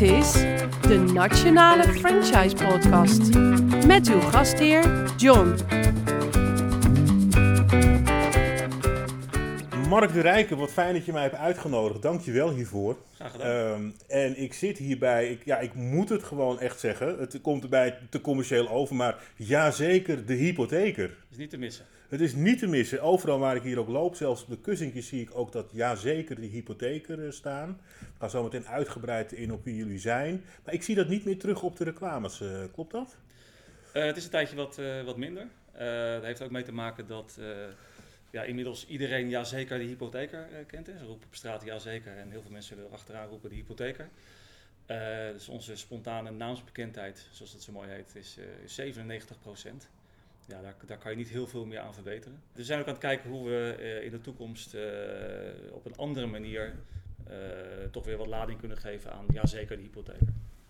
Dit is de Nationale Franchise Podcast met uw gastheer John. Mark de Rijken, wat fijn dat je mij hebt uitgenodigd. Dank je wel hiervoor. Graag gedaan. Ehm, en ik zit hierbij, ik, ja, ik moet het gewoon echt zeggen. Het komt erbij te commercieel over, maar jazeker, de hypotheker. is niet te missen. Het is niet te missen. Overal waar ik hier ook loop, zelfs op de kussentjes, zie ik ook dat jazeker de hypotheker eh, staan. Ik ga zo meteen uitgebreid in op wie jullie zijn. Maar ik zie dat niet meer terug op de reclames. eh, klopt dat? Eh, het is een tijdje wat, wat minder. Dat heeft ook mee te maken dat ja, inmiddels iedereen ja zeker de hypotheker kent. Ze roepen op straat ja zeker en heel veel mensen er achteraan roepen de hypotheker. Dus onze spontane naamsbekendheid, zoals dat zo mooi heet, is, is 97 Ja, daar, daar kan je niet heel veel meer aan verbeteren. Dus we zijn ook aan het kijken hoe we eh, in de toekomst eh, op een andere manier eh, toch weer wat lading kunnen geven aan ja zeker de hypotheker.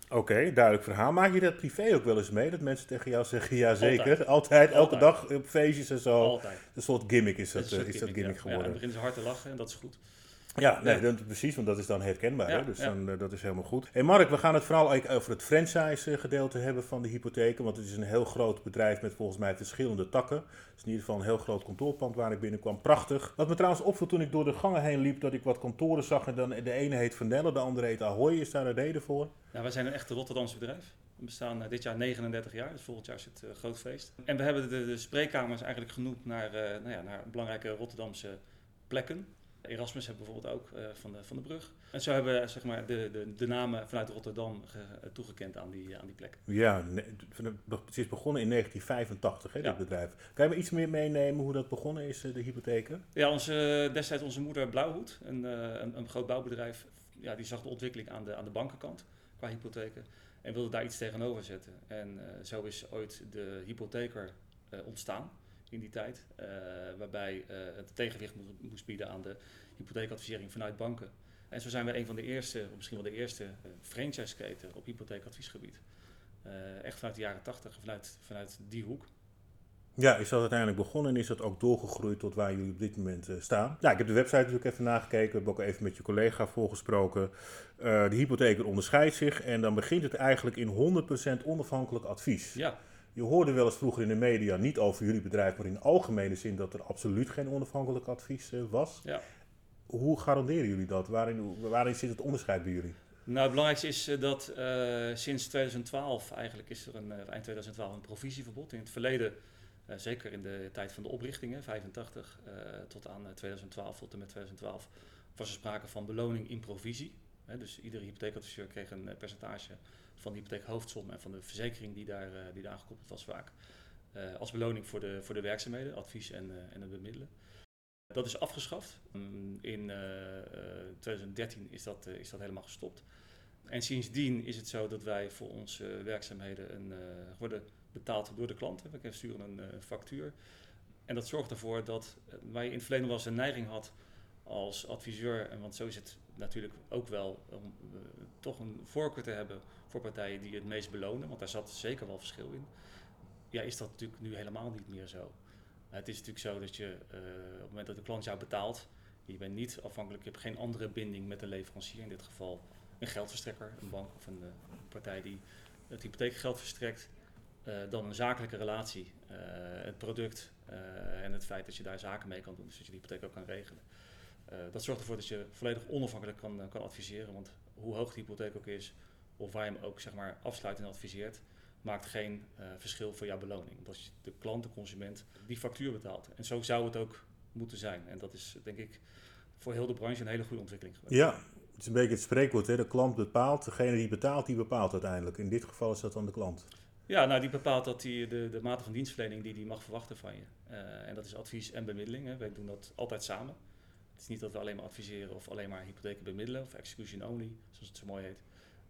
Oké, duidelijk verhaal. Maak je dat privé ook wel eens mee? Dat mensen tegen jou zeggen jazeker? Altijd, Altijd. elke Altijd. dag op feestjes en zo? Altijd. Een soort gimmick is dat, is soort dat gimmick ja. geworden. Ja, dan beginnen ze hard te lachen en dat is goed. Ja, nee, dat- precies, want dat is dan herkenbaar. Hè? Dus dan, eh, dat is helemaal goed. En Mark, we gaan het vooral over het franchise-gedeelte hebben van de hypotheken. Want het is een heel groot bedrijf met volgens mij verschillende takken. Het is in ieder geval een heel groot kantoorpand waar ik binnenkwam. Prachtig. Wat me trouwens opviel toen ik door de gangen heen liep, dat ik wat kantoren zag. En dan de ene heet Vanelle, de andere heet Ahoy. Is daar een reden voor? Nou, wij zijn een echte Rotterdamse bedrijf. We bestaan eh, dit jaar 39 jaar, dus volgend jaar is het eh, groot feest. En we hebben de, de spreekkamers eigenlijk genoemd naar, eh, nou ja, naar belangrijke Rotterdamse plekken. Erasmus hebben bijvoorbeeld ook eh, van, de, van de brug. En zo hebben we zeg maar, de, de, de namen vanuit Rotterdam ge- eh, toegekend aan die, aan die plekken. Ja, het is begonnen in 1985, hè, Ja. dit bedrijf. Kan je me iets meer meenemen hoe dat begonnen is, eh, de hypotheken? Ja, onze, destijds onze moeder Blauwhoed, een, een, een groot bouwbedrijf, ja, die zag de ontwikkeling aan de, aan de bankenkant qua hypotheken en wilde daar iets tegenover zetten. En zo is ooit de hypotheker ontstaan in die tijd, eh, waarbij eh, het tegenwicht moest, moest bieden aan de hypotheekadvisering vanuit banken. En zo zijn we een van de eerste, of misschien wel de eerste, eh, franchise-keten op hypotheekadviesgebied. Echt vanuit de jaren 80, vanuit, vanuit die hoek. Ja, is dat uiteindelijk begonnen en is dat ook doorgegroeid tot waar jullie op dit moment staan? Ja, ik heb de website natuurlijk even nagekeken, we hebben ook even met je collega voorgesproken. De hypotheker onderscheidt zich en dan begint het eigenlijk in 100% onafhankelijk advies. Ja, Je hoorde wel eens vroeger in de media, niet over jullie bedrijf, maar in algemene zin dat er absoluut geen onafhankelijk advies eh, was. ja. Hoe garanderen jullie dat? Waarin, waarin zit het onderscheid bij jullie? Nou, het belangrijkste is eh, dat eh, sinds 2012 eigenlijk is er een, eind 2012 een provisieverbod. In het verleden, zeker in de tijd van de oprichtingen, 85 eh, tot aan eh, 2012, tot en met 2012, was er sprake van beloning in provisie. Dus iedere hypotheekadviseur kreeg een percentage van de hypotheekhoofdsom en van de verzekering die daar, eh, die daar aangekoppeld was vaak. eh, als beloning voor de, voor de werkzaamheden, advies en, eh, en het bemiddelen. Dat is afgeschaft. Mm, In eh, eh, 2013 is dat, is dat helemaal gestopt. En sindsdien is het zo dat wij voor onze werkzaamheden een, worden betaald door de klanten. We sturen een factuur. En dat zorgt ervoor dat je in het verleden wel eens een neiging had als adviseur, en want zo is het natuurlijk ook wel, om eh, toch een voorkeur te hebben voor partijen die het meest belonen, want daar zat zeker wel verschil in. Ja, is dat natuurlijk nu helemaal niet meer zo. Het is natuurlijk zo dat je eh, op het moment dat de klant jou betaalt, je bent niet afhankelijk, je hebt geen andere binding met de leverancier, in dit geval een geldverstrekker, een bank of een eh, partij die het hypotheekgeld verstrekt, dan een zakelijke relatie. Het product en het feit dat je daar zaken mee kan doen, dus dat je de hypotheek ook kan regelen. Eh, dat zorgt ervoor dat je volledig onafhankelijk kan, eh, kan adviseren, want hoe hoog de hypotheek ook is, of waar je hem ook zeg maar, afsluit en adviseert, maakt geen eh, verschil voor jouw beloning. Dat je de klant, de consument, die factuur betaalt. En zo zou het ook moeten zijn. En dat is denk ik voor heel de branche een hele goede ontwikkeling geweest. Ja, het is een beetje het spreekwoord, hè? de klant bepaalt, degene die betaalt, die bepaalt uiteindelijk. In dit geval is dat dan de klant. Ja, nou die bepaalt dat die, de, de mate van dienstverlening die die mag verwachten van je. En dat is advies en bemiddeling. Hè. Wij doen dat altijd samen. Het is niet dat we alleen maar adviseren of alleen maar hypotheken bemiddelen of execution only, zoals het zo mooi heet.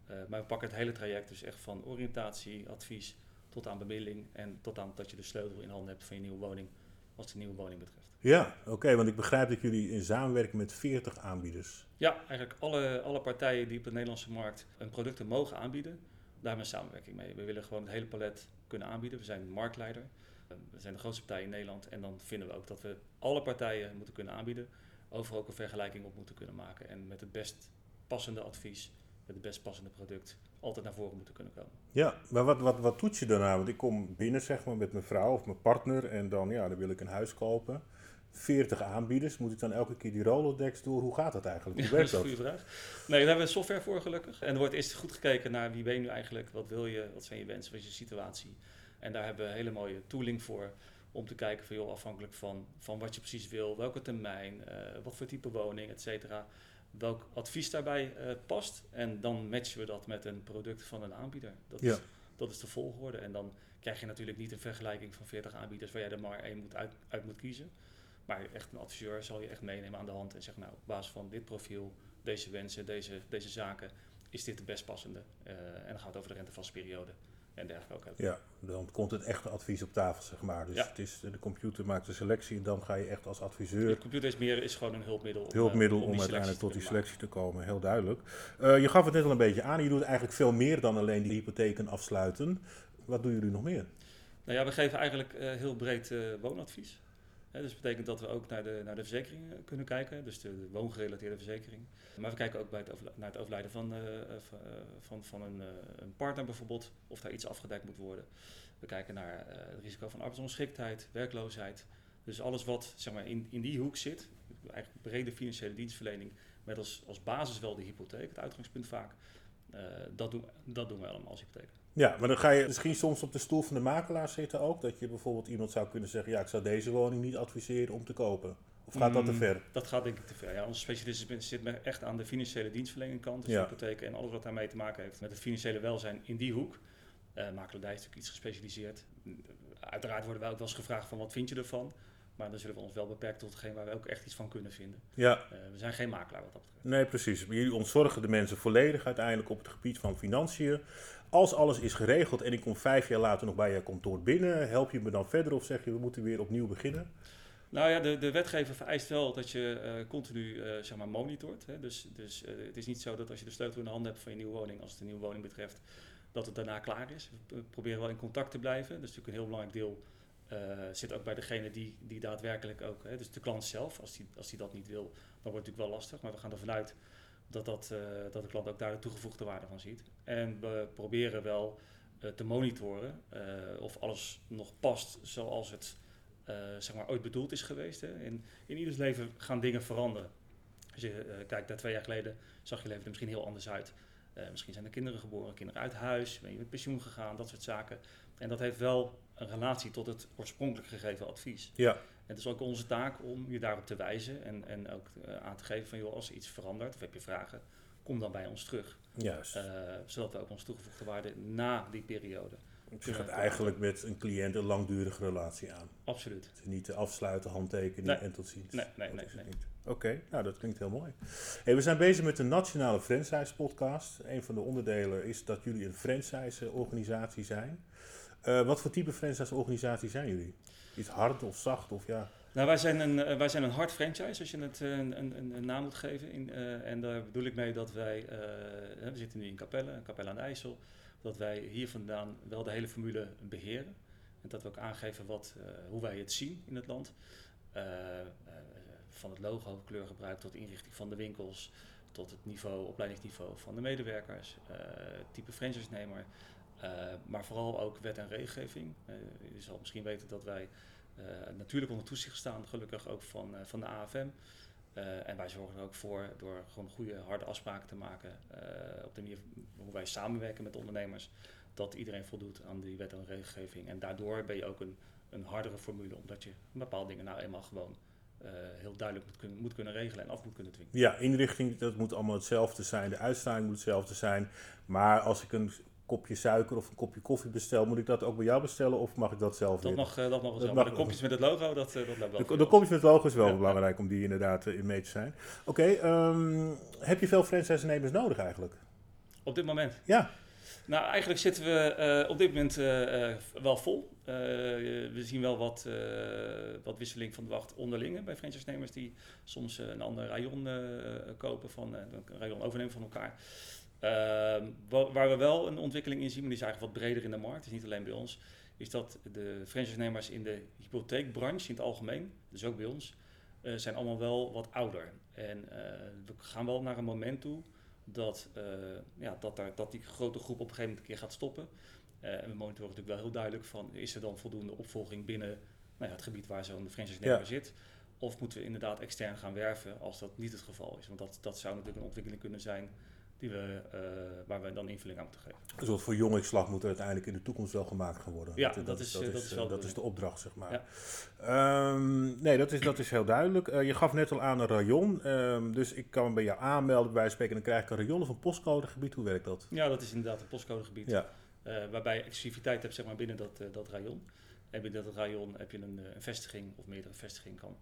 Eh, maar we pakken het hele traject dus echt van oriëntatie, advies tot aan bemiddeling en tot aan dat je de sleutel in handen hebt van je nieuwe woning, als het een nieuwe woning betreft. Ja, oké, want ik begrijp dat jullie in samenwerking met 40 aanbieders. Ja, eigenlijk alle, alle partijen die op de Nederlandse markt een producten mogen aanbieden, daar hebben we samenwerking mee. We willen gewoon het hele palet kunnen aanbieden. We zijn marktleider. Eh, We zijn de grootste partij in Nederland. En dan vinden we ook dat we alle partijen moeten kunnen aanbieden. Overal ook een vergelijking op moeten kunnen maken. En met het best passende advies het best passende product altijd naar voren moeten kunnen komen. Ja, maar wat, wat, wat toets je daarna? Want ik kom binnen zeg maar, met mijn vrouw of mijn partner en dan, ja, dan wil ik een huis kopen. 40 aanbieders, moet ik dan elke keer die Rolodex door? Hoe gaat dat eigenlijk? Hoe werkt dat is dat? een goede vraag. Nee, daar hebben we software voor gelukkig. En er wordt eerst goed gekeken naar wie ben je nu eigenlijk, wat wil je, wat zijn je wensen, wat is je situatie. En daar hebben we een hele mooie tooling voor om te kijken van joh, afhankelijk van, van wat je precies wil, welke termijn, eh, wat voor type woning, et cetera. Welk advies daarbij eh, past. En dan matchen we dat met een product van een aanbieder. Dat, Ja. is, dat is de volgorde. En dan krijg je natuurlijk niet een vergelijking van 40 aanbieders waar jij er maar één moet uit, uit moet kiezen. Maar echt een adviseur zal je echt meenemen aan de hand en zeggen, nou, op basis van dit profiel, deze wensen, deze, deze zaken, is dit de best passende. Eh, en dan gaat het over de rentevastperiode en dergelijke ook. Ja, dan komt het echte advies op tafel, zeg maar. Dus Ja. het is, de computer maakt de selectie en dan ga je echt als De adviseur computer is meer is gewoon een hulpmiddel. om, eh, hulpmiddel om, uiteindelijk tot die selectie te komen. Heel duidelijk. Eh, je gaf het net al een beetje aan. Je doet eigenlijk veel meer dan alleen die hypotheken afsluiten. Wat doen jullie nog meer? Nou ja, we geven eigenlijk eh, heel breed woonadvies. Dus dat betekent dat we ook naar de, naar de verzekeringen kunnen kijken, dus de, de woongerelateerde verzekering. Maar we kijken ook bij het naar het overlijden van, eh, eh, van, eh, van, van een, eh, een partner bijvoorbeeld, of daar iets afgedekt moet worden. We kijken naar eh, het risico van arbeidsongeschiktheid, werkloosheid. Dus alles wat zeg maar, in, in die hoek zit, eigenlijk brede financiële dienstverlening, met als, als basis wel de hypotheek, het uitgangspunt vaak. eh, dat, doen, dat doen we allemaal als hypotheek. Ja, maar dan ga je misschien soms op de stoel van de makelaar zitten ook. Dat je bijvoorbeeld iemand zou kunnen zeggen: Ja, ik zou deze woning niet adviseren om te kopen. Of gaat dat te Mm, ver? Dat gaat denk ik te ver. Ja, onze specialist is- zit echt aan de financiële dienstverlening kant. Dus Ja. hypotheken en alles wat daarmee te maken heeft met het financiële welzijn in die hoek. Eh makelaardij is natuurlijk iets gespecialiseerd. Uiteraard worden wij ook wel eens gevraagd van wat vind je ervan. Maar dan zullen we ons wel beperken tot hetgeen waar we ook echt iets van kunnen vinden. Ja, Eh, we zijn geen makelaar wat dat betreft. nee, precies. Maar jullie ontzorgen de mensen volledig uiteindelijk op het gebied van financiën. Als alles is geregeld en ik kom vijf jaar later nog bij je kantoor binnen, help je me dan verder of zeg je we moeten weer opnieuw beginnen? Nou ja, de, de wetgever vereist wel dat je eh, continu eh, zeg maar monitort. Hè. Dus, dus het is niet zo dat als je de sleutel in de hand hebt van je nieuwe woning, als het een nieuwe woning betreft, dat het daarna klaar is. We proberen wel in contact te blijven. Dat is natuurlijk een heel belangrijk deel. Eh, zit ook bij degene die, die daadwerkelijk ook, hè, dus de klant zelf, als die, als die dat niet wil, dan wordt het natuurlijk wel lastig. Maar we gaan ervan uit dat, dat, eh, dat de klant ook daar de toegevoegde waarde van ziet. En we proberen wel eh, te monitoren of alles nog past zoals het zeg maar ooit bedoeld is geweest. Hè. In, in ieders leven gaan dingen veranderen. Als je kijkt naar twee jaar geleden, zag je leven er misschien heel anders uit. Misschien zijn er kinderen geboren, kinderen uit huis, ben je met pensioen gegaan, dat soort zaken. En dat heeft wel een relatie tot het oorspronkelijk gegeven advies. Ja, En het is ook onze taak om je daarop te wijzen en, en ook eh, aan te geven van joh, als er iets verandert of heb je vragen, kom dan bij ons terug. juist. Eh, zodat we ook onze toegevoegde waarde na die periode. je gaat eigenlijk met een cliënt een langdurige relatie aan. Absoluut. Is niet te afsluiten, handtekening Nee. en tot ziens. Nee, nee, nee, nee. Oké, nou dat klinkt heel mooi. Hey, we zijn bezig met de Nationale Franchise Podcast. Een van de onderdelen is dat jullie een franchise-organisatie zijn. Eh, wat voor type franchise-organisatie zijn jullie? Iets hard of zacht of ja? Nou, wij zijn een, eh, wij zijn een hard franchise, als je het eh, een, een, een naam moet geven. In, en daar bedoel ik mee dat wij, we zitten nu in Capelle, Capelle aan de IJssel, dat wij hier vandaan wel de hele formule beheren. En dat we ook aangeven wat, hoe wij het zien in het land. Van het logo, kleurgebruik tot de inrichting van de winkels, tot het niveau, opleidingsniveau van de medewerkers, type franchise-nemer. Eh, maar vooral ook wet en regelgeving. Eh, je zal misschien weten dat wij eh, natuurlijk onder toezicht staan, gelukkig ook van, van de AFM. En wij zorgen er ook voor door gewoon goede, harde afspraken te maken op de manier hoe wij samenwerken met ondernemers, dat iedereen voldoet aan die wet en regelgeving. En daardoor ben je ook een, een hardere formule, omdat je bepaalde dingen nou eenmaal gewoon heel duidelijk moet kunnen, moet kunnen regelen en af moet kunnen dwingen. Ja, inrichting, dat moet allemaal hetzelfde zijn. De uitstraling moet hetzelfde zijn. Maar als ik een kopje suiker of een kopje koffie bestel, moet ik dat ook bij jou bestellen of mag ik dat zelf Dat mag, eh, dat mag wel de kopjes met het logo, dat, eh, dat wel. De, kopjes met logo is wel Ja. belangrijk om die inderdaad eh, in mee te zijn. Oké, ehm, heb je veel franchise-nemers nodig eigenlijk? Op dit moment. Ja, Nou, eigenlijk zitten we op dit moment wel vol. We zien wel wat, wat wisseling van de wacht onderling bij franchise-nemers die soms een ander rayon kopen, van, een rayon overnemen van elkaar. Ehm, wa- waar we wel een ontwikkeling in zien, maar die is eigenlijk wat breder in de markt, is niet alleen bij ons, is dat de franchise-nemers in de hypotheekbranche in het algemeen, dus ook bij ons, eh, zijn allemaal wel wat ouder. En eh, we gaan wel naar een moment toe dat, eh, ja, dat, daar, dat die grote groep op een gegeven moment een keer gaat stoppen. En we monitoren natuurlijk wel heel duidelijk van, is er dan voldoende opvolging binnen nou ja, het gebied waar zo'n franchise-nemer Ja. zit? Of moeten we inderdaad extern gaan werven als dat niet het geval is? Want dat, dat zou natuurlijk een ontwikkeling kunnen zijn die we, eh, waar we dan invulling aan moeten geven. Een soort voor jongingslag moet er uiteindelijk in de toekomst wel gemaakt gaan worden. Ja, dat is, eh, dat is dat is de opdracht, zeg maar. Ja. Ehm, nee, dat is, dat is heel duidelijk. Eh, je gaf net al aan een rayon, ehm, dus ik kan me bij jou aanmelden, bij spreken, dan krijg ik een rayon of een postcodegebied. Hoe werkt dat? Ja, dat is inderdaad een postcodegebied. Ja, eh, waarbij je exclusiviteit hebt zeg maar, binnen dat, eh, dat rayon. En binnen dat rayon heb je een, eh, een vestiging of meerdere vestigingen kan.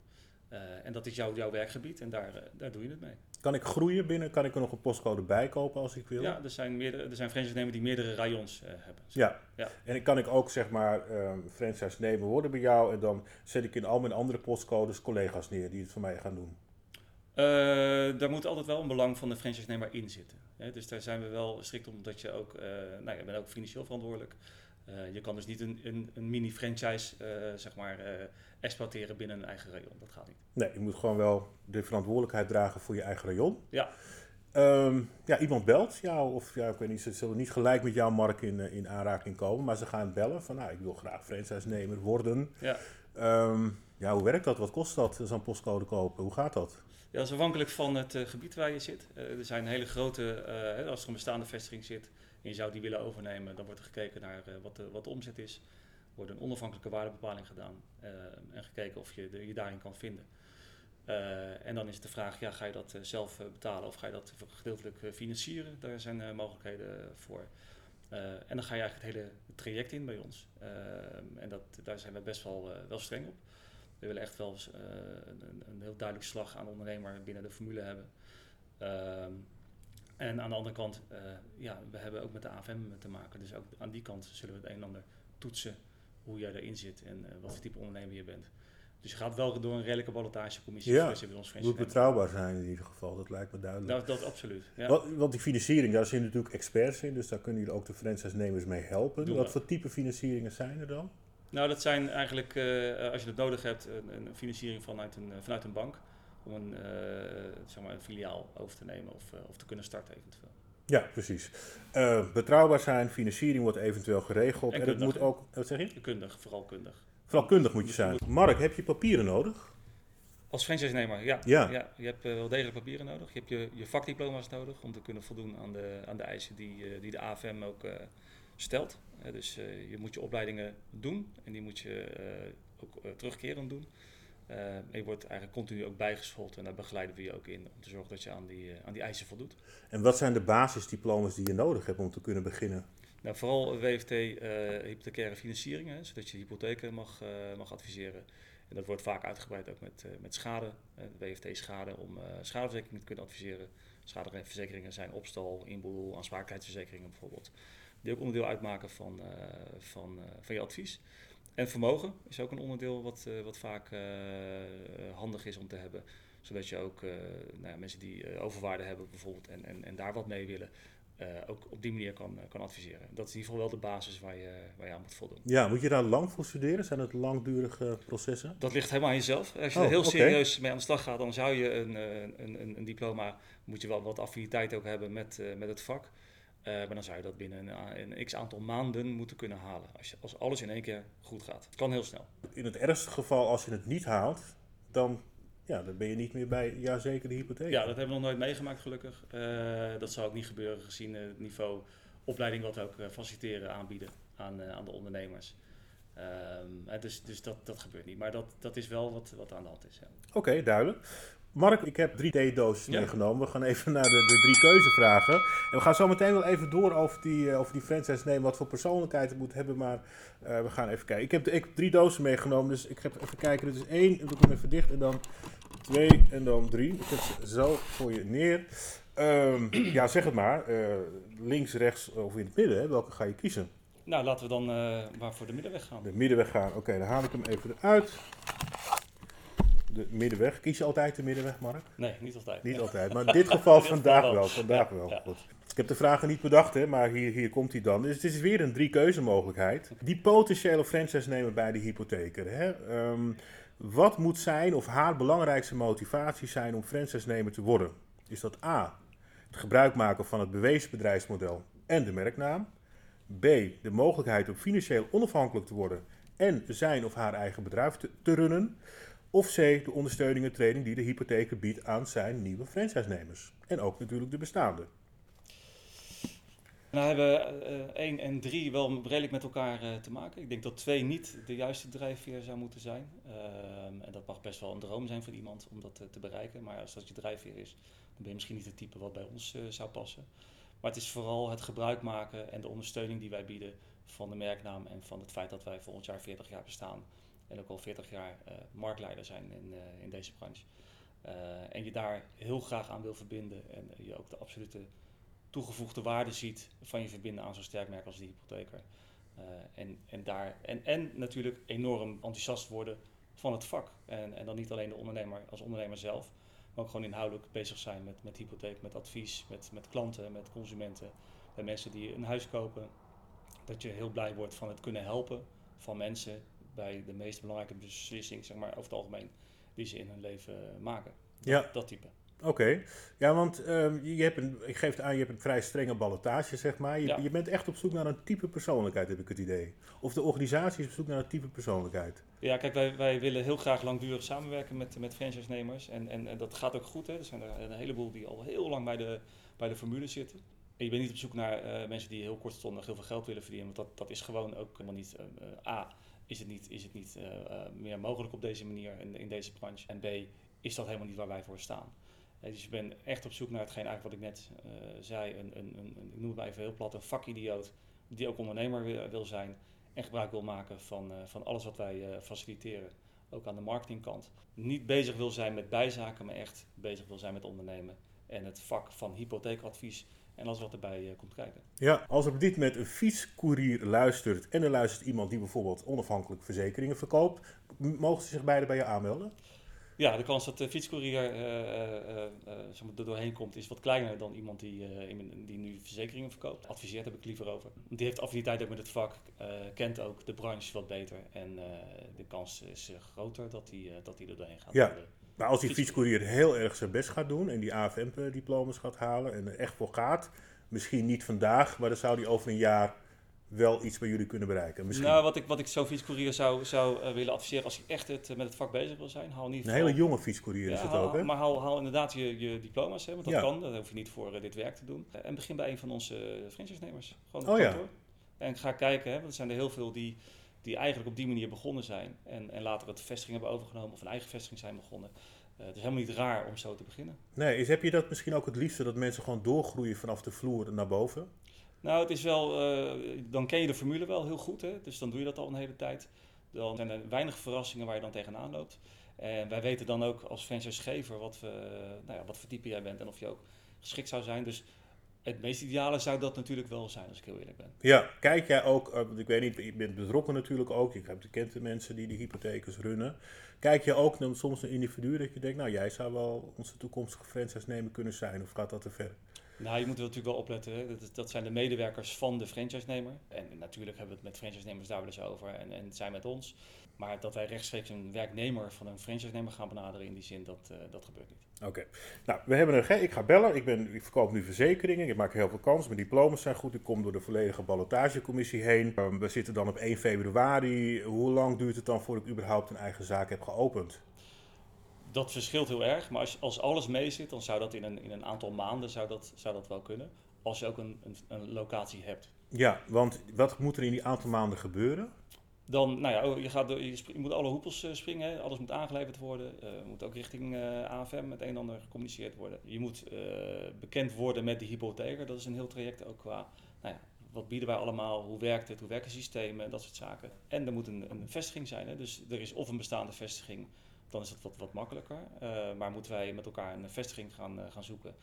Eh, en dat is jouw, jouw werkgebied en daar, eh, daar doe je het mee. kan ik groeien binnen? Kan ik er nog een postcode bij kopen als ik wil? Ja, er zijn, meerdere, er zijn franchise-nemers die meerdere rayons eh, hebben. Ja. Ja. En kan ik ook zeg maar ehm franchise nemen worden bij jou en dan zet ik in al mijn andere postcodes collega's neer die het voor mij gaan doen. Daar moet altijd wel een belang van de franchise-nemer in zitten. Hè? Dus daar zijn we wel strikt om, omdat je ook, nou, je bent ook financieel verantwoordelijk. Eh, je kan dus niet een, een, een mini-franchise eh, zeg maar, eh, exploiteren binnen een eigen rayon. Dat gaat niet. Nee, je moet gewoon wel de verantwoordelijkheid dragen voor je eigen rayon. Ja. Ehm, ja, iemand belt jou, of ja, ik weet niet, ze zullen niet gelijk met jouw markt in, in aanraking komen, maar ze gaan bellen van, nou, ik wil graag franchise-nemer worden. Ja. Ehm, ja, hoe werkt dat? Wat kost dat, zo'n postcode kopen? Hoe gaat dat? Ja, dat is afhankelijk van het eh, gebied waar je zit. Eh, er zijn hele grote, eh, als er een bestaande vestiging zit en je zou die willen overnemen, dan wordt er gekeken naar wat, de, wat de omzet is. Er wordt een onafhankelijke waardebepaling gedaan en gekeken of je je daarin kan vinden. En dan is de vraag, ja, ga je dat zelf betalen of ga je dat gedeeltelijk financieren? Daar zijn mogelijkheden voor. En dan ga je eigenlijk het hele traject in bij ons. Eh, en dat, daar zijn we best wel, wel streng op. We willen echt wel eens, eh, een, een- een heel duidelijk slag aan de ondernemer binnen de formule hebben. Ehm, en aan de andere kant, eh, ja, we hebben ook met de AFM te maken. Dus ook aan die kant zullen we het een en ander toetsen hoe jij erin zit en eh, wat voor type ondernemer je bent. Dus je gaat wel door een redelijke ballotagecommissie Ja, bij ons moet betrouwbaar zijn in ieder geval, dat lijkt me duidelijk. Dat, dat absoluut. Ja. Wat, want die financiering, daar zitten natuurlijk experts in, dus daar kunnen jullie ook de franchise-nemers mee helpen. Doen Wat we. voor type financieringen zijn er dan? Nou, dat zijn eigenlijk, eh, als je het nodig hebt, een, een financiering vanuit een, eh, vanuit een bank. Om een, eh, zeg maar een filiaal over te nemen of, eh, of te kunnen starten eventueel. Ja, precies. Eh, betrouwbaar zijn, financiering wordt eventueel geregeld. En En, het moet ook, wat zeg je? Kundig, vooral kundig. Vooral kundig moet je zijn. Mark, heb je papieren nodig? Als franchise-nemer, ja. Ja. Je hebt eh, wel degelijk papieren nodig. Je hebt je, je vakdiploma's nodig om te kunnen voldoen aan de, aan de eisen die, eh, die de AFM ook eh, stelt. Eh, dus eh, je moet je opleidingen doen en die moet je eh, ook terugkerend doen. En je wordt eigenlijk continu ook bijgeschoold en daar begeleiden we je ook in om te zorgen dat je aan die, aan die eisen voldoet. En wat zijn de basisdiploma's die je nodig hebt om te kunnen beginnen? Nou, vooral WFT eh hypothecaire financiering, hè, zodat je hypotheken mag, mag adviseren. En dat wordt vaak uitgebreid ook met, met schade, eh, WFT schade, om schadeverzekeringen te kunnen adviseren. Schadeverzekeringen zijn opstal, inboedel, aansprakelijkheidsverzekeringen bijvoorbeeld. Die ook onderdeel uitmaken van, eh, van, eh, van je advies. En vermogen is ook een onderdeel wat, eh, wat vaak handig is om te hebben. Zodat je ook nou ja, mensen die eh, overwaarde hebben bijvoorbeeld en, en, en daar wat mee willen, ook op die manier kan, kan adviseren. Dat is in ieder geval wel de basis waar je, waar je aan moet voldoen. Ja, moet je daar lang voor studeren? Zijn het langdurige processen? Dat ligt helemaal aan jezelf. Als je Oh, er heel serieus mee aan de slag gaat, dan zou je een, een, een, een diploma, moet je wel wat affiniteit ook hebben met, met het vak. Eh, maar dan zou je dat binnen een, een x aantal maanden moeten kunnen halen. Als, je, als alles in één keer goed gaat. Het kan heel snel. In het ergste geval, als je het niet haalt, dan, ja, dan ben je niet meer bij ja, zeker de hypotheek. Ja, dat hebben we nog nooit meegemaakt gelukkig. Eh, dat zou ook niet gebeuren gezien het niveau opleiding wat ook eh, faciliteren aanbieden aan, aan de ondernemers. Dus dus dat, dat gebeurt niet. Maar dat, dat is wel wat, wat aan de hand is. Ja. Oké, duidelijk. Mark, ik heb drie theedoosjes Ja. meegenomen. We gaan even naar de, de drie keuzevragen. En we gaan zo meteen wel even door over die, eh, over die franchise nemen, wat voor persoonlijkheid het moet hebben. Maar eh, we gaan even kijken. Ik heb, ik heb drie dozen meegenomen, dus ik ga even kijken. Dit is één, en doe ik hem even dicht. En dan twee en dan drie. Ik heb ze zo voor je neer. Ehm, ja, zeg het maar. Eh, links, rechts of in het midden. Hè? Welke ga je kiezen? Nou, laten we dan maar voor de middenweg gaan. De middenweg gaan. Oké, dan haal ik hem even eruit. De middenweg. Kies je altijd de middenweg, Mark? Nee, niet altijd. Niet altijd, maar in dit geval vandaag wel. Vandaag wel. ja. Goed. Ik heb de vragen niet bedacht, hè, maar hier, hier komt hij dan. Dus het is weer een drie keuze mogelijkheid. Die potentiële franchise nemen bij de hypotheker. Hè? Ehm, wat moet zijn of haar belangrijkste motivatie zijn om franchise nemer te worden? Is dat A, het gebruik maken van het bewezen bedrijfsmodel en de merknaam. B. De mogelijkheid om financieel onafhankelijk te worden en zijn of haar eigen bedrijf te, te runnen. Of C. De ondersteuning en training die de hypotheker biedt aan zijn nieuwe franchise-nemers. En ook natuurlijk de bestaande. Nou hebben uh, 1 en 3 wel redelijk met elkaar uh, te maken. Ik denk dat 2 niet de juiste drijfveer zou moeten zijn. Uh, en dat mag best wel een droom zijn voor iemand om dat te bereiken. Maar als dat je drijfveer is, dan ben je misschien niet het type wat bij ons eh, zou passen. Maar het is vooral het gebruik maken en de ondersteuning die wij bieden van de merknaam en van het feit dat wij volgend jaar 40 jaar bestaan en ook al 40 jaar marktleider zijn in, in deze branche. en je daar heel graag aan wil verbinden en je ook de absolute toegevoegde waarde ziet van je verbinden aan zo'n sterk merk als de hypotheker. En, en, daar, en, en natuurlijk enorm enthousiast worden van het vak. En, en dan niet alleen de ondernemer als ondernemer zelf, maar ook gewoon inhoudelijk bezig zijn met, met hypotheek, met advies, met, met klanten, met consumenten, bij mensen die een huis kopen. Dat je heel blij wordt van het kunnen helpen van mensen bij de meest belangrijke beslissing, zeg maar over het algemeen, die ze in hun leven maken. Ja. Dat type. Oké, ja, want um, je hebt een, ik geef het aan, je hebt een vrij strenge ballotage, zeg maar. Je, Ja. je bent echt op zoek naar een type persoonlijkheid, heb ik het idee. Of de organisatie is op zoek naar een type persoonlijkheid. Ja, kijk, wij, wij willen heel graag langdurig samenwerken met, met franchise-nemers. En, en, en dat gaat ook goed. Hè. Er zijn er een heleboel die al heel lang bij de, bij de formule zitten. En je bent niet op zoek naar eh, mensen die heel kortstondig heel veel geld willen verdienen. Want dat, dat is gewoon ook helemaal niet... eh, eh, A, is het niet, is het niet eh, eh, meer mogelijk op deze manier in, in deze branche. En B, is dat helemaal niet waar wij voor staan. Dus je bent echt op zoek naar hetgeen eigenlijk wat ik net eh, zei. Een, een, een, ik noem het even heel plat, een vakidioot. Die ook ondernemer wil, wil zijn. En gebruik wil maken van, van alles wat wij faciliteren. Ook aan de marketingkant. Niet bezig wil zijn met bijzaken, maar echt bezig wil zijn met ondernemen. En het vak van hypotheekadvies en alles wat erbij eh, komt kijken. Ja, als op dit moment een fietscourier luistert en er luistert iemand die bijvoorbeeld onafhankelijk verzekeringen verkoopt, mogen ze zich beide bij je aanmelden? Ja, de kans dat de fietscourier eh, eh, er doorheen komt is wat kleiner dan iemand die, die nu verzekeringen verkoopt. Adviseert heb ik liever over. Die heeft affiniteit ook met het vak, kent ook de branche wat beter. En de kans is groter dat hij dat die er doorheen gaat. Ja. Maar als die fietscourier heel erg zijn best gaat doen en die AFM-diplomas gaat halen en er echt voor gaat, misschien niet vandaag, maar dan zou die over een jaar wel iets bij jullie kunnen bereiken. Misschien. Nou, wat ik, wat ik zo'n fietscourier zou, zou eh, willen adviseren als je echt het, eh, met het vak bezig wil zijn, haal ieder een hele jonge fietscourier is Ja, het haal- ook, hè? Maar haal, haal inderdaad je, je diploma's, hè, want dat Ja. kan. Dat hoef je niet voor eh, dit werk te doen. En begin bij een van onze franchise-nemers. Gewoon op Oh ja. kantoor. En ga kijken, hè, want er zijn er heel veel die, die eigenlijk op die manier begonnen zijn. En, en later het vestiging hebben overgenomen of een eigen vestiging zijn begonnen. Eh, het is helemaal niet raar om zo te beginnen. Nee, is, heb je dat misschien ook het liefste dat mensen gewoon doorgroeien vanaf de vloer naar boven? Nou, het is wel, eh, dan ken je de formule wel heel goed, hè? dus dan doe je dat al een hele tijd. Dan zijn er weinig verrassingen waar je dan tegenaan loopt. En wij weten dan ook als franchisegever wat, we, nou ja, wat voor type jij bent en of je ook geschikt zou zijn. Dus het meest ideale zou dat natuurlijk wel zijn, als ik heel eerlijk ben. Ja, kijk jij ook, eh, want ik weet niet, je bent betrokken natuurlijk ook, je kent de mensen die de hypothekers runnen. Kijk je ook dan soms een individu dat je denkt, nou jij zou wel onze toekomstige franchise-nemer kunnen zijn, of gaat dat te ver? Nou, je moet er natuurlijk wel opletten. Dat, dat zijn de medewerkers van de franchise-nemer. En natuurlijk hebben we het met franchise-nemers daar wel eens over. En, en zij met ons. Maar dat wij rechtstreeks een werknemer van een franchise-nemer gaan benaderen in die zin, dat, eh, dat gebeurt niet. Oké, nou we hebben een, ik ga bellen, ik, ben, ik verkoop nu verzekeringen, ik maak heel veel kans, mijn diploma's zijn goed, ik kom door de volledige ballotagecommissie heen. Eh, we zitten dan op 1 februari, hoe lang duurt het dan voordat ik überhaupt een eigen zaak heb geopend? Dat verschilt heel erg, maar als, als alles mee zit, dan zou dat in een, in een aantal maanden zou dat, zou dat wel kunnen. Als je ook een, een, een locatie hebt. Ja, want wat moet er in die aantal maanden gebeuren? Dan, nou ja, oh, je, gaat je, spring- je moet alle hoepels eh, springen, hè. alles moet aangeleverd worden. Eh moet ook richting eh, AFM met een en ander gecommuniceerd worden. Je moet bekend worden met de hypotheker, dat is een heel traject ook qua, nou ja, wat bieden wij allemaal, hoe werkt het, hoe werken systemen, dat soort zaken. En er moet een, een vestiging zijn, hè. dus er is of een bestaande vestiging, dan is het wat, wat makkelijker. Eh, maar moeten wij met elkaar een vestiging gaan, eh, gaan zoeken.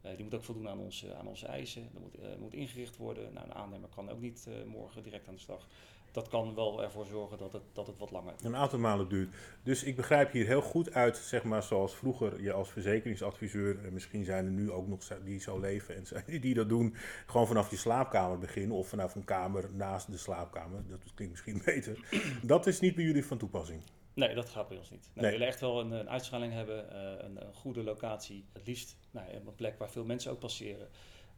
Eh, die moet ook voldoen aan onze, aan onze eisen. Er moet, moet ingericht worden. Nou, een aannemer kan ook niet morgen direct aan de slag. Dat kan wel ervoor zorgen dat het, dat het wat langer Een aantal maanden duurt. Dus ik begrijp hier heel goed uit, zeg maar zoals vroeger je als verzekeringsadviseur, en misschien zijn er nu ook nog die zo leven en die dat doen, gewoon vanaf je slaapkamer beginnen of vanaf een kamer naast de slaapkamer. Dat klinkt misschien beter. Dat is niet bij jullie van toepassing. Nee, dat gaat bij ons niet. Nee, Nee. We willen echt wel een, een uitstraling hebben, eh, een, een goede locatie. Het liefst nou, een plek waar veel mensen ook passeren.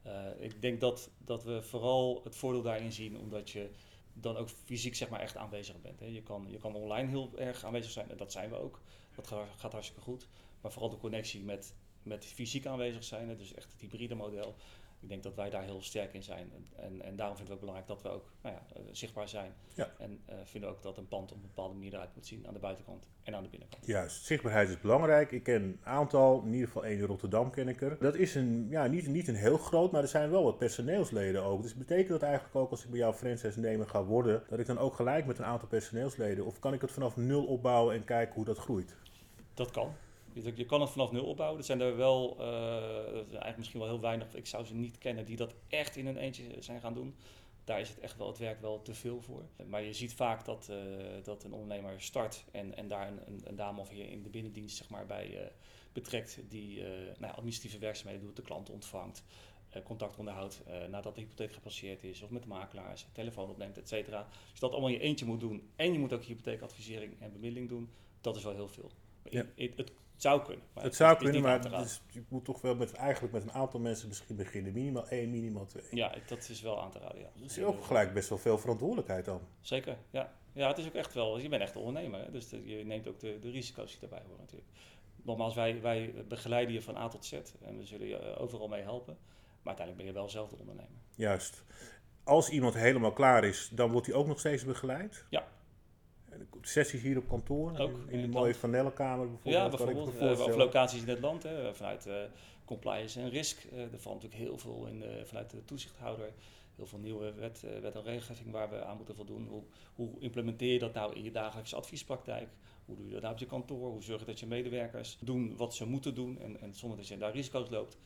Eh, ik denk dat, dat we vooral het voordeel daarin zien, omdat je dan ook fysiek zeg maar echt aanwezig bent. Hè. Je, kan, je kan online heel erg aanwezig zijn, en dat zijn we ook. Dat gaat, gaat hartstikke goed. Maar vooral de connectie met, met fysiek aanwezig zijn, hè, dus echt het hybride model. Ik denk dat wij daar heel sterk in zijn. En, en, daarom vinden we het belangrijk dat we ook nou ja, eh, zichtbaar zijn. Ja. En eh, vinden ook dat een pand op een bepaalde manier eruit moet zien aan de buitenkant en aan de binnenkant. Juist, zichtbaarheid is belangrijk. Ik ken een aantal, in ieder geval één in Rotterdam ken ik er. Dat is een, ja, niet, niet een heel groot, maar er zijn wel wat personeelsleden ook. Dus betekent dat eigenlijk ook als ik bij jou franchise-nemer ga worden, dat ik dan ook gelijk met een aantal personeelsleden, of kan ik het vanaf nul opbouwen en kijken hoe dat groeit? Dat kan. Je, je kan het vanaf nul opbouwen. Er zijn er wel, eh, er eigenlijk misschien wel heel weinig, ik zou ze niet kennen, die dat echt in hun eentje zijn gaan doen. Daar is het echt wel, het werk wel te veel voor. Maar je ziet vaak dat, eh, dat een ondernemer start en, en daar een, een, een dame of heer in de binnendienst zeg maar, bij eh, betrekt die nou, administratieve werkzaamheden doet, de klant ontvangt, contact onderhoudt nadat de hypotheek gepasseerd is, of met de makelaars, telefoon opneemt, et cetera. Als je dat allemaal in je eentje moet doen en je moet ook hypotheekadvisering en bemiddeling doen, dat is wel heel veel. Ja. Het, het zou kunnen. maar Het zou is kunnen, maar dus, je moet toch wel met, eigenlijk met een aantal mensen misschien beginnen. Minimaal één, minimaal twee. Ja, dat is wel aan te raden, ja. Dat is ook gelijk best wel veel verantwoordelijkheid dan. Zeker, ja. Ja, het is ook echt wel, je bent echt ondernemer, hè? dus de- je neemt ook de, de risico's die daarbij horen natuurlijk. Nogmaals, wij, wij begeleiden je van A tot Z en we zullen je eh, overal mee helpen. Maar uiteindelijk ben je wel zelf de ondernemer. Juist. Als iemand helemaal klaar is, dan wordt hij ook nog steeds begeleid? Ja. En Sessies hier op kantoor? Ook, in, in de mooie. Vanellenkamer bijvoorbeeld? ja, kan ik me bijvoorbeeld. eh, of locaties in het land, hè, vanuit eh, compliance en risk. eh, er valt natuurlijk heel veel in de, vanuit de toezichthouder. Heel veel nieuwe wet, eh, wet en regelgeving waar we aan moeten voldoen. Hoe, hoe implementeer je dat nou in je dagelijkse adviespraktijk? Hoe doe je dat nou op je kantoor? Hoe zorg je dat je medewerkers doen wat ze moeten doen en, en zonder dat je daar risico's loopt?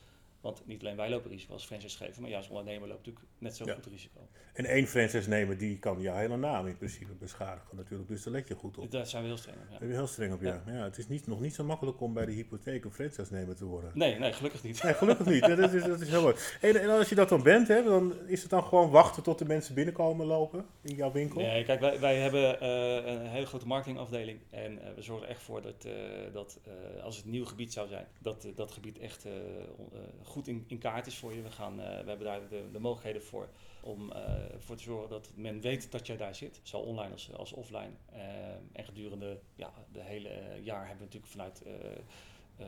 Want niet alleen wij lopen risico als franchisegever, maar juist ondernemer loopt natuurlijk net zo Ja. goed risico. En één franchise-nemer die kan jouw hele naam in principe beschadigen natuurlijk. Dus daar let je goed op. Daar zijn we heel streng op. Ja. Daar ben je heel streng op, ja. ja. het is niet, nog niet zo makkelijk om bij de hypotheek een franchise-nemer te worden. Nee, nee, gelukkig niet. Nee, gelukkig niet. Dat is, dat is heel mooi. En, en als je dat dan bent, hè, dan is het dan gewoon wachten tot de mensen binnenkomen lopen in jouw winkel? Nee, kijk, wij, wij hebben eh, een hele grote marketingafdeling. En eh, we zorgen echt voor dat, eh, dat als het een nieuw gebied zou zijn, dat dat gebied echt eh, goed in, in kaart is voor je. We, gaan, eh, we hebben daar de, de mogelijkheden voor om eh, ervoor te zorgen dat men weet dat jij daar zit. Zowel online als, als offline. Eh, en gedurende ja, de hele jaar hebben we natuurlijk vanuit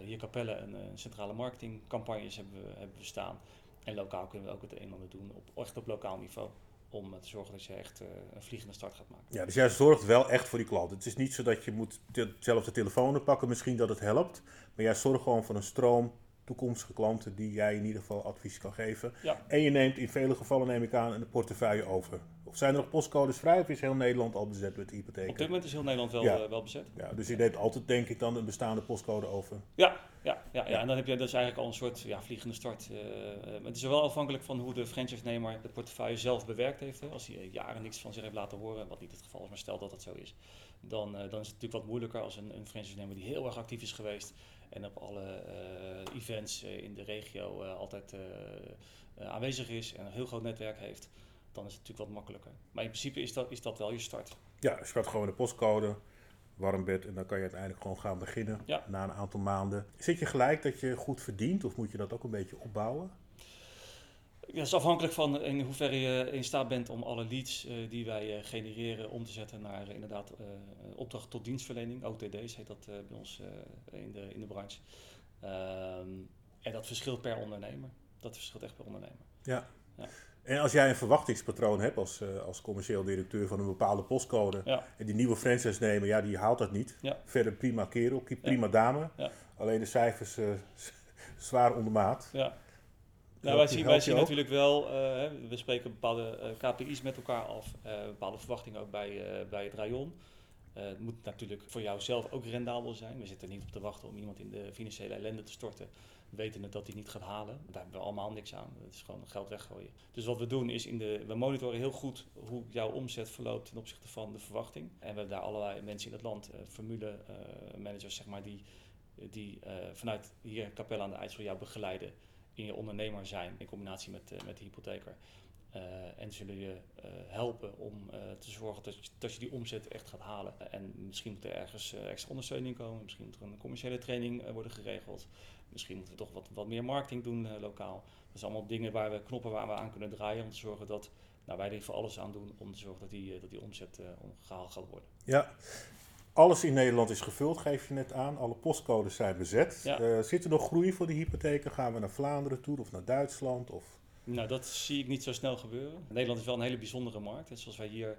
hier Capelle een, centrale marketingcampagnes hebben we, hebben staan. En lokaal kunnen we ook het een en ander doen, op, echt op lokaal niveau om te zorgen dat je echt een vliegende start gaat maken. Ja, dus jij zorgt wel echt voor die klant. Het is niet zo dat je moet zelf de telefoon pakken, misschien dat het helpt. Maar jij zorgt gewoon voor een stroom toekomstige klanten die jij in ieder geval advies kan geven. Ja. En je neemt in vele gevallen, neem ik aan, een portefeuille over. Of zijn er nog postcodes vrij of is heel Nederland al bezet met de Op dit hypotheken? moment is heel Nederland wel, Ja. eh, wel bezet. Ja, dus je neemt altijd, denk ik, dan een bestaande postcode over. Ja, ja, ja, ja. En dan heb je dus eigenlijk al een soort ja, vliegende start. eh, het is wel afhankelijk van hoe de franchise-nemer het portefeuille zelf bewerkt heeft. Hè. Als hij eh, jaren niks van zich heeft laten horen, wat niet het geval is, maar stel dat dat zo is, dan, dan is het natuurlijk wat moeilijker als een, een franchise-nemer die heel erg actief is geweest en op alle eh, events eh, in de regio eh, altijd aanwezig is en een heel groot netwerk heeft. Dan is het natuurlijk wat makkelijker. Maar in principe is dat, is dat wel je start. Ja, je gaat gewoon de postcode, warm bed en dan kan je uiteindelijk gewoon gaan beginnen Ja. na een aantal maanden. Zit je gelijk dat je goed verdient of moet je dat ook een beetje opbouwen? Het is afhankelijk van in hoeverre je in staat bent om alle leads eh, die wij eh, genereren om te zetten naar eh, inderdaad opdracht tot dienstverlening. OTD's heet dat bij ons in, de, in de branche. Ehm, en dat verschilt per ondernemer. Dat verschilt echt per ondernemer. Ja. Ja. En als jij een verwachtingspatroon hebt als, als commercieel directeur van een bepaalde postcode Ja, en die nieuwe franchise nemen, ja, die haalt dat niet. Ja. Verder prima kerel, prima dame. Alleen de cijfers zwaar ondermaat. ja. Nou, wij zien, wij natuurlijk wel, eh, we spreken bepaalde eh, KPI's met elkaar af, eh, bepaalde verwachtingen ook bij, bij het rayon. Het moet natuurlijk voor jou zelf ook rendabel zijn. We zitten niet op te wachten om iemand in de financiële ellende te storten, wetende dat hij niet gaat halen. Daar hebben we allemaal niks aan. Het is gewoon geld weggooien. Dus wat we doen is, in de, we monitoren heel goed hoe jouw omzet verloopt ten opzichte van de verwachting. En we hebben daar allerlei mensen in het land, formule managers zeg maar, die, die vanuit hier Capelle aan de IJssel jou begeleiden in je ondernemer zijn in combinatie met, eh, met de hypotheker. en zullen je helpen om te zorgen dat je, dat je die omzet echt gaat halen. En misschien moet er ergens extra ondersteuning komen. Misschien moet er een commerciële training worden geregeld. Misschien moeten we toch wat, wat meer marketing doen lokaal. Dat zijn allemaal dingen waar we knoppen waar we aan kunnen draaien om te zorgen dat nou, wij er voor alles aan doen om te zorgen dat die, dat die omzet gehaald gaat worden. Ja, alles in Nederland is gevuld, geef je net aan. Alle postcodes zijn bezet. Ja. Uh, zit er nog groei voor de hypotheken? Gaan we naar Vlaanderen toe of naar Duitsland? Of? Nou, dat zie ik niet zo snel gebeuren. Nederland is wel een hele bijzondere markt. En zoals wij hier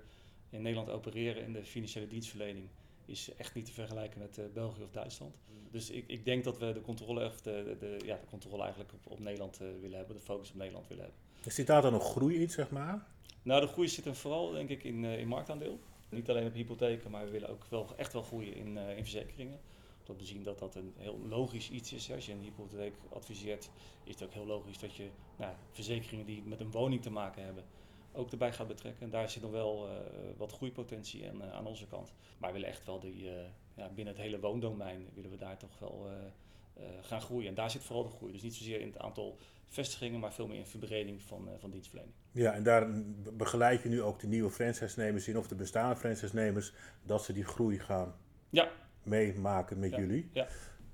in Nederland opereren in de financiële dienstverlening, is echt niet te vergelijken met uh, België of Duitsland. Dus ik, ik denk dat we de controle, of de, de, ja, de controle eigenlijk op, op Nederland uh, willen hebben, de focus op Nederland willen hebben. Zit daar dan nog groei in, zeg maar? Nou, de groei zit er vooral, denk ik, in, in marktaandeel. Niet alleen op hypotheken, maar we willen ook wel echt wel groeien in, uh, in verzekeringen. Omdat we zien dat dat een heel logisch iets is. Als je een hypotheek adviseert, is het ook heel logisch dat je nou, verzekeringen die met een woning te maken hebben, ook erbij gaat betrekken. En daar zit nog wel uh, wat groeipotentie in, uh, aan onze kant. Maar we willen echt wel die, ja, binnen het hele woondomein willen we daar toch wel gaan groeien. En daar zit vooral de groei. Dus niet zozeer in het aantal vestigingen, maar veel meer in verbreding van, van dienstverlening. Ja, en daar begeleid je nu ook de nieuwe franchise-nemers in, of de bestaande franchise-nemers, dat ze die groei gaan ja. meemaken met jullie. Ja.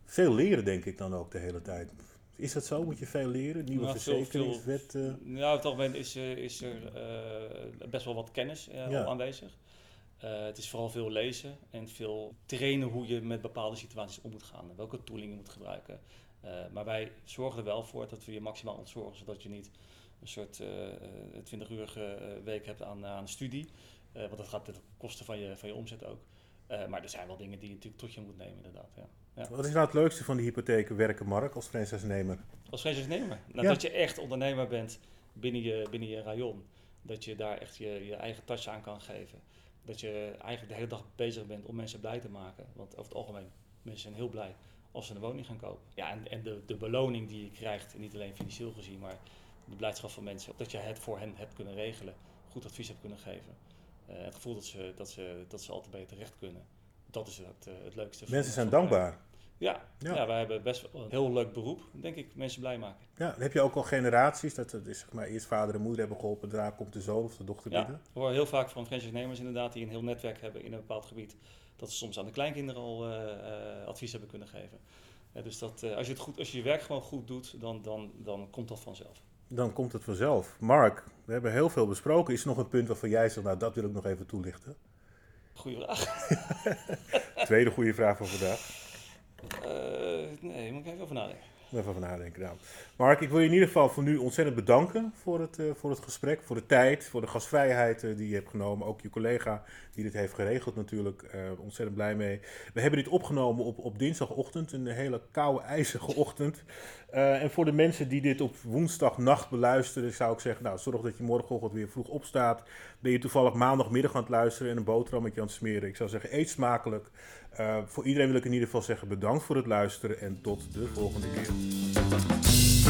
Veel leren, denk ik dan ook de hele tijd. Is dat zo? Moet je veel leren? Nieuwe nou, verzekeringswet? Uh... Op het is, is er uh, best wel wat kennis uh, aanwezig. Het is vooral veel lezen en veel trainen hoe je met bepaalde situaties om moet gaan. Welke tooling je moet gebruiken. maar wij zorgen er wel voor dat we je maximaal ontzorgen, zodat je niet een soort uh, eh, 20-urige eh, week hebt aan, aan studie. Eh, want dat gaat ten koste van je, van je omzet ook. maar er zijn wel dingen die je natuurlijk tot je moet nemen, inderdaad. Ja. Ja. Wat is nou het leukste van de hypotheken werken, Mark, als franchise-nemer? Als franchise-nemer? Nou, Dat je echt ondernemer bent binnen je, binnen je rayon. Dat je daar echt je, je eigen touch aan kan geven. Dat je eigenlijk de hele dag bezig bent om mensen blij te maken. Want over het algemeen, mensen zijn heel blij als ze een woning gaan kopen. Ja, en, en de, de beloning die je krijgt, niet alleen financieel gezien, maar de blijdschap van mensen. Dat je het voor hen hebt kunnen regelen, goed advies hebt kunnen geven. Uh, het gevoel dat ze, dat, ze, dat ze altijd bij je terecht kunnen. Dat is het, uh, het leukste. Mensen zijn dankbaar. Ja, ja. ja, wij hebben best wel een heel leuk beroep, denk ik, mensen blij maken. Ja, heb je ook al generaties, dat het, zeg maar, eerst vader en moeder hebben geholpen, daarna komt de zoon of de dochter ja, binnen. we horen heel vaak van franchise-nemers inderdaad, die een heel netwerk hebben in een bepaald gebied, dat ze soms aan de kleinkinderen al uh, advies hebben kunnen geven. dus dat, als, je het goed, als je je werk gewoon goed doet, dan, dan, dan komt dat vanzelf dan komt het vanzelf. Mark, we hebben heel veel besproken. Is er nog een punt waarvan jij zegt, nou dat wil ik nog even toelichten? Goeie vraag. Tweede goede vraag van vandaag. Nee, moet ik even over nadenken. Even over nadenken. Nou. Mark, ik wil je in ieder geval voor nu ontzettend bedanken voor het, uh, voor het gesprek, voor de tijd, voor de gastvrijheid uh, die je hebt genomen. Ook je collega die dit heeft geregeld natuurlijk. Uh, ontzettend blij mee. We hebben dit opgenomen op, op dinsdagochtend, een hele koude, ijzige ochtend. En voor de mensen die dit op woensdagnacht beluisteren, zou ik zeggen, nou, zorg dat je morgenochtend weer vroeg opstaat. Ben je toevallig maandagmiddag aan het luisteren en een boterhammetje aan het smeren. Ik zou zeggen, eet smakelijk. voor iedereen wil ik in ieder geval zeggen bedankt voor het luisteren en tot de volgende keer.